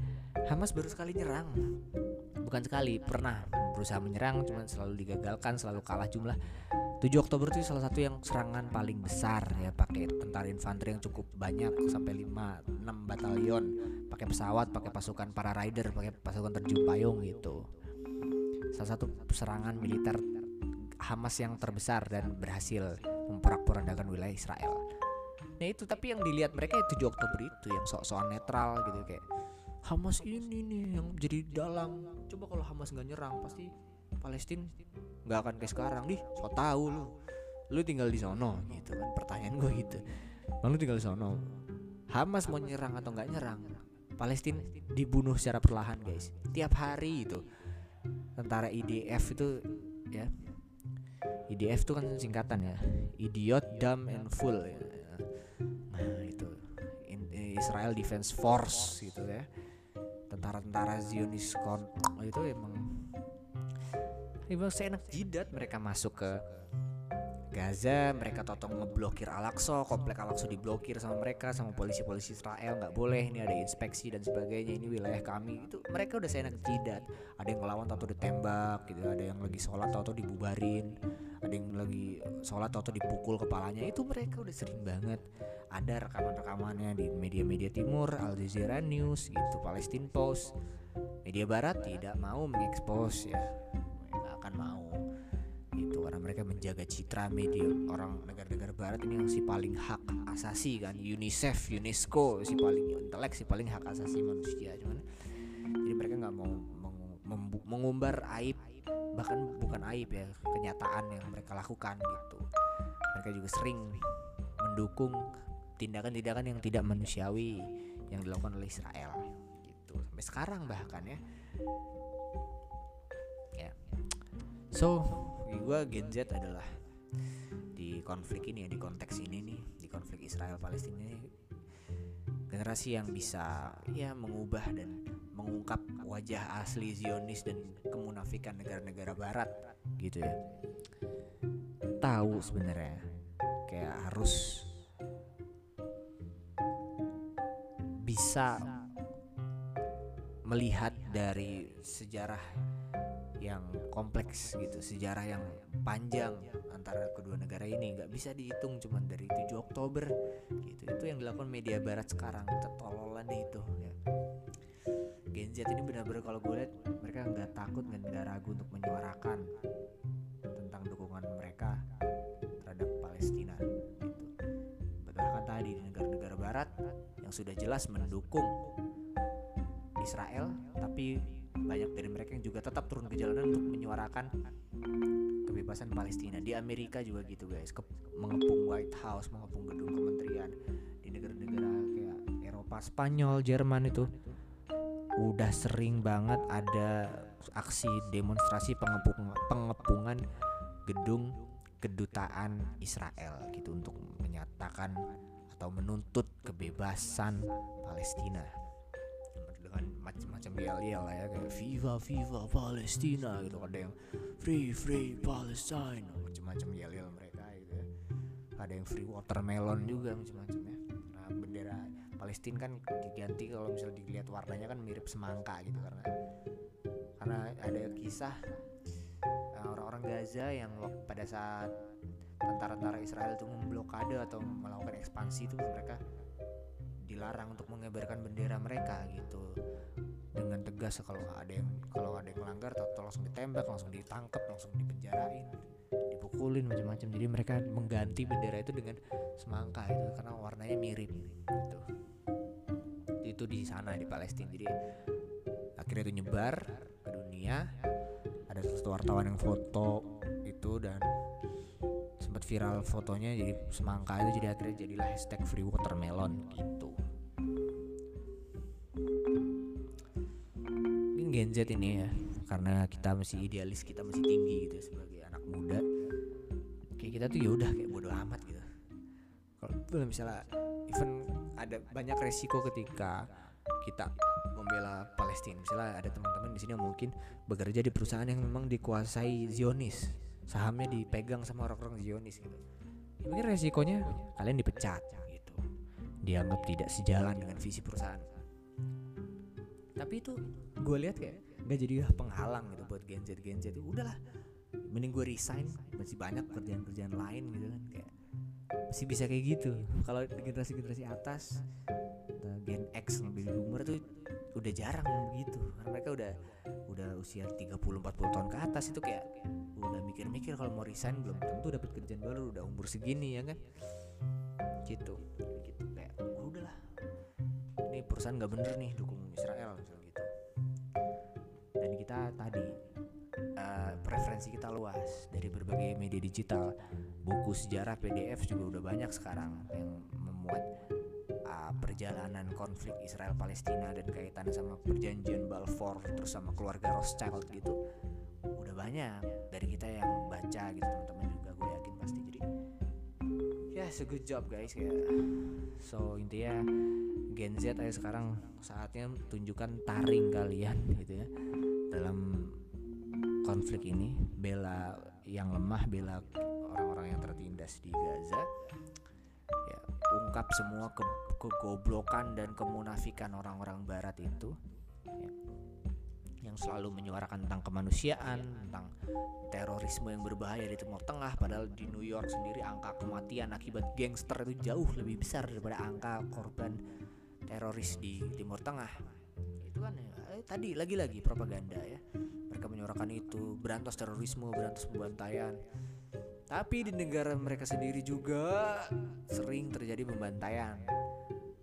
Hamas baru sekali nyerang. Bukan sekali, pernah berusaha menyerang cuman selalu digagalkan, selalu kalah jumlah. 7 Oktober itu salah satu yang serangan paling besar ya pakai tentara infanteri yang cukup banyak sampai 5 6 batalion, pakai pesawat, pakai pasukan para rider, pakai pasukan terjun payung gitu. Salah satu serangan militer Hamas yang terbesar dan berhasil memporak-porandakan wilayah Israel. Nah itu tapi yang dilihat mereka ya 7 Oktober itu yang sok-sokan netral gitu kayak Hamas ini nih yang jadi dalang. Coba kalau Hamas nggak nyerang pasti Palestina nggak akan kayak sekarang nih. So tahu lu. Lu tinggal di sono gitu kan pertanyaan gue gitu. Bang lu tinggal di sono. Hamas mau nyerang atau nggak nyerang? Palestina dibunuh secara perlahan guys. Tiap hari itu. Tentara IDF itu ya. IDF itu kan singkatan ya. Idiot dumb and full ya. nah itu. Israel Defense Force gitu ya. Tentara-tentara Zionis kon itu emang emang seenak jidat mereka masuk ke Gaza mereka totong ngeblokir Al-Aqsa komplek Al-Aqsa diblokir sama mereka sama polisi-polisi Israel nggak boleh ini ada inspeksi dan sebagainya ini wilayah kami. Itu mereka udah seenak jidat. Ada yang ngelawan atau ditembak gitu. Ada yang lagi sholat atau dibubarin. Ada yang lagi sholat atau dipukul kepalanya. Itu mereka udah sering banget. Ada rekaman-rekamannya di media-media timur Al Jazeera News gitu Palestine Post. Media barat tidak mau mengekspos ya mereka menjaga citra media. Orang negara-negara barat ini yang si paling hak asasi kan. UNICEF UNESCO si paling intelek si paling hak asasi manusia cuman jadi mereka nggak mau mengu mengumbar aib bahkan bukan aib ya kenyataan yang mereka lakukan gitu. Mereka juga sering mendukung tindakan-tindakan yang tidak manusiawi yang dilakukan oleh Israel gitu. Sampai sekarang bahkan ya. Ya. So gue Gen Z adalah di konflik ini ya di konteks ini nih di konflik Israel Palestina ini generasi yang bisa ya mengubah dan mengungkap wajah asli Zionis dan kemunafikan negara-negara barat gitu ya. Tahu sebenarnya kayak harus bisa melihat dari sejarah yang kompleks gitu sejarah yang panjang antara kedua negara ini. Nggak bisa dihitung cuman dari 7 Oktober gitu. Itu yang dilakukan media barat sekarang ketololan itu ya. Gen Z ini benar-benar kalau gue lihat mereka nggak takut dan nggak ragu untuk menyuarakan tentang dukungan mereka terhadap Palestina gitu. Bahkan tadi di negara-negara barat yang sudah jelas mendukung Israel tapi banyak dari mereka yang tetap turun ke jalanan untuk menyuarakan kebebasan Palestina. Di Amerika juga gitu guys. Ke, mengepung White House mengepung gedung kementerian di negara-negara kayak Eropa Spanyol Jerman itu udah sering banget ada aksi demonstrasi pengepung, pengepungan gedung kedutaan Israel gitu untuk menyatakan atau menuntut kebebasan Palestina dengan macam-macam yel-yel lah ya kayak Viva Viva Palestina gitu ada yang Free Free Palestine macam-macam yel-yel mereka gitu ya. ada yang free watermelon juga macam-macam ya nah bendera Palestina kan diganti kalau misalnya dilihat warnanya kan mirip semangka gitu karena karena ada kisah uh, orang-orang Gaza yang pada saat tentara-tentara Israel itu memblokade atau melakukan ekspansi itu mereka dilarang untuk mengibarkan bendera mereka gitu. Dengan tegas kalau ada yang kalau ada yang melanggar atau langsung ditembak langsung ditangkap langsung dipenjarain dipukulin macam-macam. Jadi mereka mengganti bendera itu dengan semangka itu karena warnanya mirip gitu. Itu di sana di Palestina. Jadi akhirnya itu nyebar ke dunia. Ada satu wartawan yang foto itu dan sempat viral fotonya jadi semangka itu jadi akhirnya jadilah hashtag free watermelon gitu. Ini Gen Z ini ya karena kita masih idealis kita masih tinggi gitu ya sebagai anak muda. Kayak kita tuh yaudah kayak bodoh amat gitu. Kalau misalnya even ada banyak resiko ketika kita membela Palestina. Misalnya ada teman-teman di sini yang mungkin bekerja di perusahaan yang memang dikuasai Zionis sahamnya dipegang sama orang-orang Zionis gitu. Ya, mungkin resikonya kalian dipecat gitu. Dianggap tidak sejalan dengan visi perusahaan. Tapi itu gue lihat kayak nggak jadi penghalang gitu buat Gen Z Gen Z. Itu udahlah mending gue resign. Masih banyak kerjaan-kerjaan lain gitu kan kayak masih bisa kayak gitu. Kalau generasi-generasi atas Gen X baby boomer tuh udah jarang begitu karena mereka udah udah usia 30 40 tahun ke atas itu kayak udah mikir-mikir kalau mau resign belum tentu dapat kerjaan baru udah umur segini ya kan? Gitu. Gitu kayak "Oh, udahlah ini perusahaan nggak bener nih dukung Israel misalnya gitu. Dan kita tadi eh, preferensi kita luas dari berbagai media digital. Buku sejarah PDF juga udah banyak sekarang yang memuat perjalanan konflik Israel Palestina dan kaitannya sama perjanjian Balfour terus sama keluarga Rothschild gitu udah banyak dari kita yang baca gitu teman-teman juga gue yakin pasti. Jadi ya yeah, good job guys kayak so intinya Gen Z ayo sekarang saatnya tunjukkan taring kalian [laughs] gitu ya dalam konflik ini bela yang lemah bela orang-orang yang tertindas di Gaza ya ungkap semua ke kegoblokan dan kemunafikan orang-orang barat itu. Ya, yang selalu menyuarakan tentang kemanusiaan tentang terorisme yang berbahaya di Timur Tengah padahal di New York sendiri angka kematian akibat gangster itu jauh lebih besar daripada angka korban teroris di Timur Tengah. Itu kan eh, tadi lagi-lagi propaganda ya. Mereka menyuarakan itu berantas terorisme berantas pembantaian tapi di negara mereka sendiri juga sering terjadi pembantaian.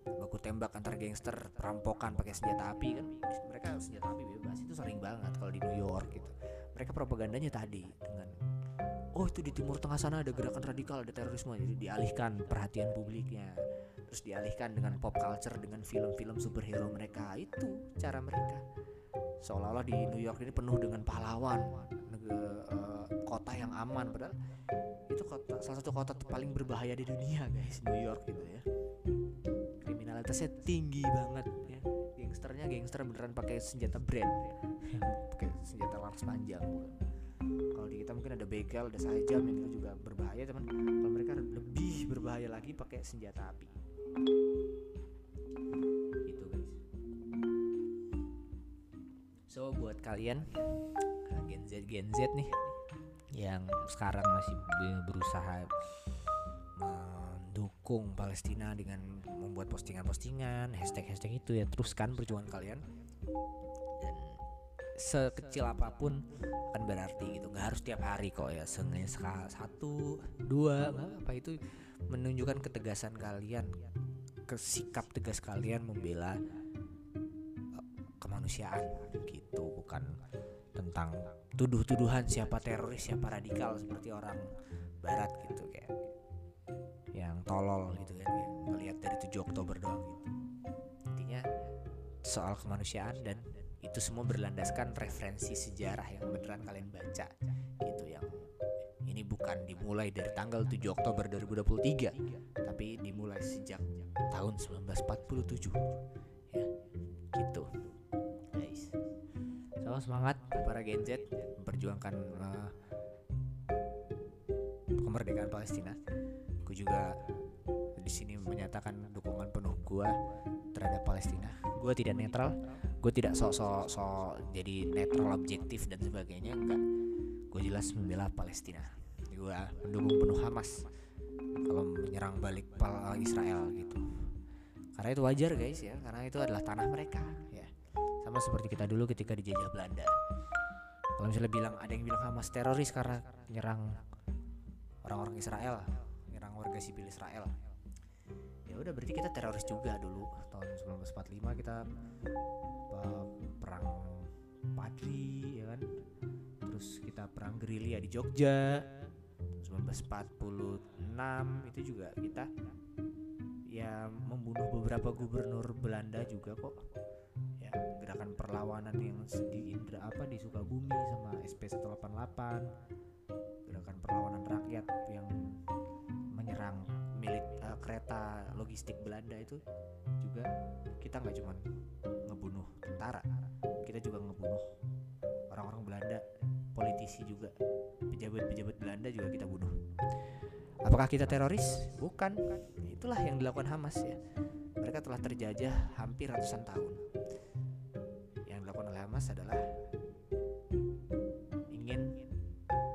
Baku tembak antar gangster perampokan pakai senjata api kan? Mereka senjata api bebas itu sering banget kalau di New York gitu. Mereka propagandanya tadi dengan oh itu di Timur Tengah sana ada gerakan radikal ada terorisme. Jadi dialihkan perhatian publiknya. Terus dialihkan dengan pop culture dengan film-film superhero mereka. Itu cara mereka seolah-olah di New York ini penuh dengan pahlawan negara, uh, kota yang aman. Padahal itu kota salah satu kota paling berbahaya di dunia guys New York gitu ya. Kriminalitasnya tinggi banget ya. Gangsternya gangster beneran pakai senjata brand [laughs] pakai senjata laras panjang. Kalau di kita mungkin ada begal ada sajam yang itu juga berbahaya teman kalau mereka lebih berbahaya lagi pakai senjata api. Itu so buat kalian uh, Gen Z Gen Z nih yang sekarang masih be- berusaha mendukung Palestina dengan membuat postingan-postingan hashtag-hashtag itu ya teruskan perjuangan kalian. Dan sekecil apa pun akan berarti gitu. Nggak harus tiap hari kok ya seenggaknya seka- satu dua apa itu menunjukkan ketegasan kalian kesikap tegas kalian membela eh, kemanusiaan gitu bukan tentang tuduh-tuduhan siapa teroris siapa radikal seperti orang barat gitu kayak yang tolol gitu kan kayak ngelihat dari 7 Oktober doang gitu. Intinya soal kemanusiaan dan itu semua berlandaskan referensi sejarah yang beneran kalian baca gitu yang ini bukan dimulai dari tanggal 7 Oktober 2023 tapi dimulai sejak tahun 1947 ya gitu so semangat. Para Gen Z memperjuangkan uh, kemerdekaan Palestina. Gue juga di sini menyatakan dukungan penuh gue terhadap Palestina. Gue tidak netral gue tidak sok-sok sok jadi netral objektif dan sebagainya enggak. Gue jelas membela Palestina. Gue mendukung penuh Hamas kalau menyerang balik Israel gitu. Karena itu wajar guys ya. Karena itu adalah tanah mereka ya sama seperti kita dulu ketika dijajah Belanda. Kalau misalnya bilang ada yang bilang Hamas teroris karena nyerang orang-orang Israel nyerang warga sipil Israel. Ya udah berarti kita teroris juga dulu tahun 1945 kita perang Padri ya kan? Terus kita perang gerilya di Jogja 1946 itu juga kita ya membunuh beberapa gubernur Belanda juga kok gerakan perlawanan yang di Indra apa di Sukabumi sama SP 188 gerakan perlawanan rakyat yang menyerang milik uh, kereta logistik Belanda itu juga kita nggak cuma ngebunuh tentara kita juga ngebunuh orang-orang Belanda politisi juga pejabat-pejabat Belanda juga kita bunuh Apakah kita teroris? Bukan. Itulah yang dilakukan Hamas ya. Mereka telah terjajah hampir ratusan tahun. Dilakukan oleh Hamas adalah ingin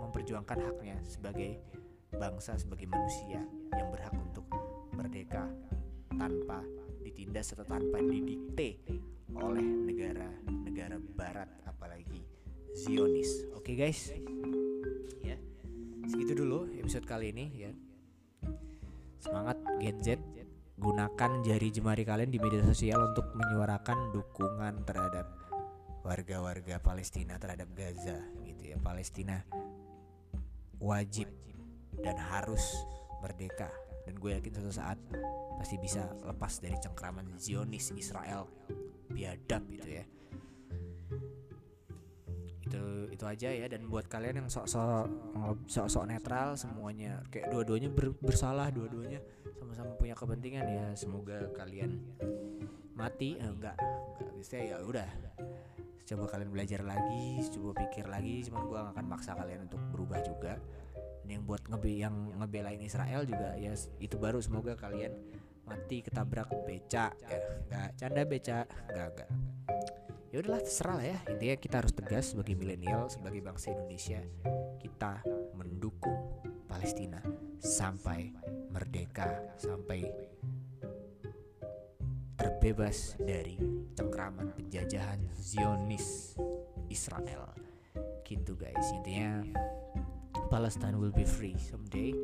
memperjuangkan haknya sebagai bangsa, sebagai manusia yang berhak untuk merdeka tanpa ditindas atau tanpa didikte oleh negara-negara barat apalagi Zionis. Oke guys. Ya. Segitu dulu episode kali ini ya. Semangat Gen Z gunakan jari jemari kalian di media sosial untuk menyuarakan dukungan terhadap warga-warga Palestina terhadap Gaza gitu ya. Palestina wajib dan harus merdeka. Dan gue yakin suatu saat pasti bisa lepas dari cengkraman Zionis Israel biadab itu ya. Itu itu aja ya. Dan buat kalian yang sok-sok sok-sok netral semuanya kayak dua-duanya ber, bersalah dua-duanya sama-sama punya kepentingan ya semoga kalian mati. Eh, enggak enggak. Bisa ya udah coba kalian belajar lagi coba pikir lagi cuman gua gak akan maksa kalian untuk berubah juga. Dan yang buat ngebe yang ngebelain Israel juga ya itu baru. Semoga kalian mati ketabrak beca. Ya enggak canda beca. Enggak enggak ya udahlah terserah lah ya. Intinya kita harus tegas sebagai milenial sebagai bangsa Indonesia. Kita mendukung Palestina sampai merdeka sampai terbebas dari cengkraman penjajahan Zionis Israel. Gitu guys. Intinya Palestine will be free someday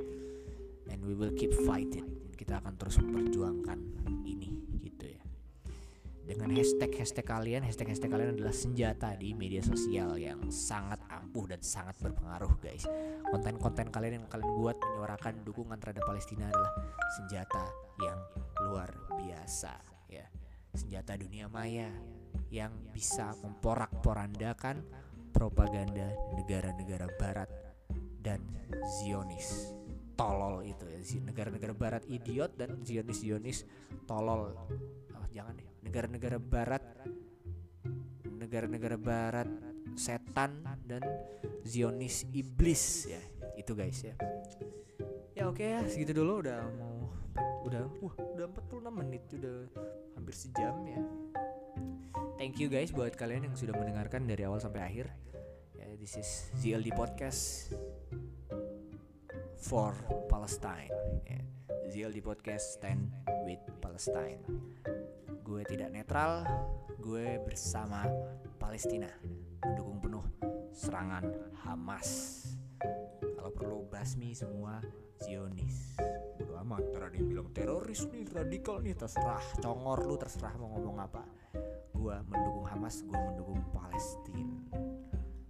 and we will keep fighting. Kita akan terus memperjuangkan ini gitu ya. Dengan hashtag hashtag kalian hashtag hashtag kalian adalah senjata di media sosial yang sangat ampuh dan sangat berpengaruh guys. Konten-konten kalian yang kalian buat menyuarakan dukungan terhadap Palestina adalah senjata yang luar biasa ya senjata dunia maya yang bisa memporak-porandakan propaganda negara-negara barat dan Zionis. Tolol itu ya negara-negara barat idiot dan Zionis-Zionis tolol. Oh, jangan deh. Negara-negara barat negara-negara barat setan dan Zionis iblis ya. Itu guys ya. Ya oke ya segitu dulu. Udah mau udah wah. udah 46 menit udah hampir sejam ya. Thank you guys buat kalian yang sudah mendengarkan dari awal sampai akhir. Ya this is ZLD podcast for Palestine. Ya. ZLD podcast stand with Palestine. Gue tidak netral gue bersama Palestina mendukung penuh serangan Hamas. Kalau perlu basmi semua Zionis Bodo amat ntar ada bilang teroris nih radikal nih terserah. Congor lu terserah mau ngomong apa. Gue mendukung Hamas gue mendukung Palestina.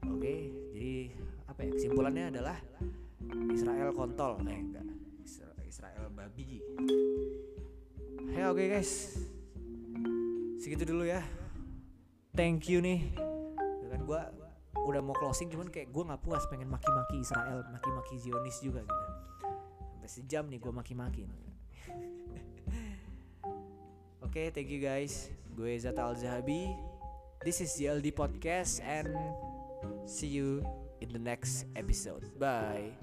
Oke jadi apa ya kesimpulannya adalah Israel kontol. Eh enggak. Israel babi. Ya oke guys. Segitu dulu ya. Thank you nih. Ya kan gue udah mau closing cuman kayak gue nggak puas pengen maki-maki Israel maki-maki Zionis juga gitu sampai sejam nih gue maki-maki [laughs] oke thank you guys. Gue Zat Al Zahabi this is ZLD podcast and see you in the next episode. Bye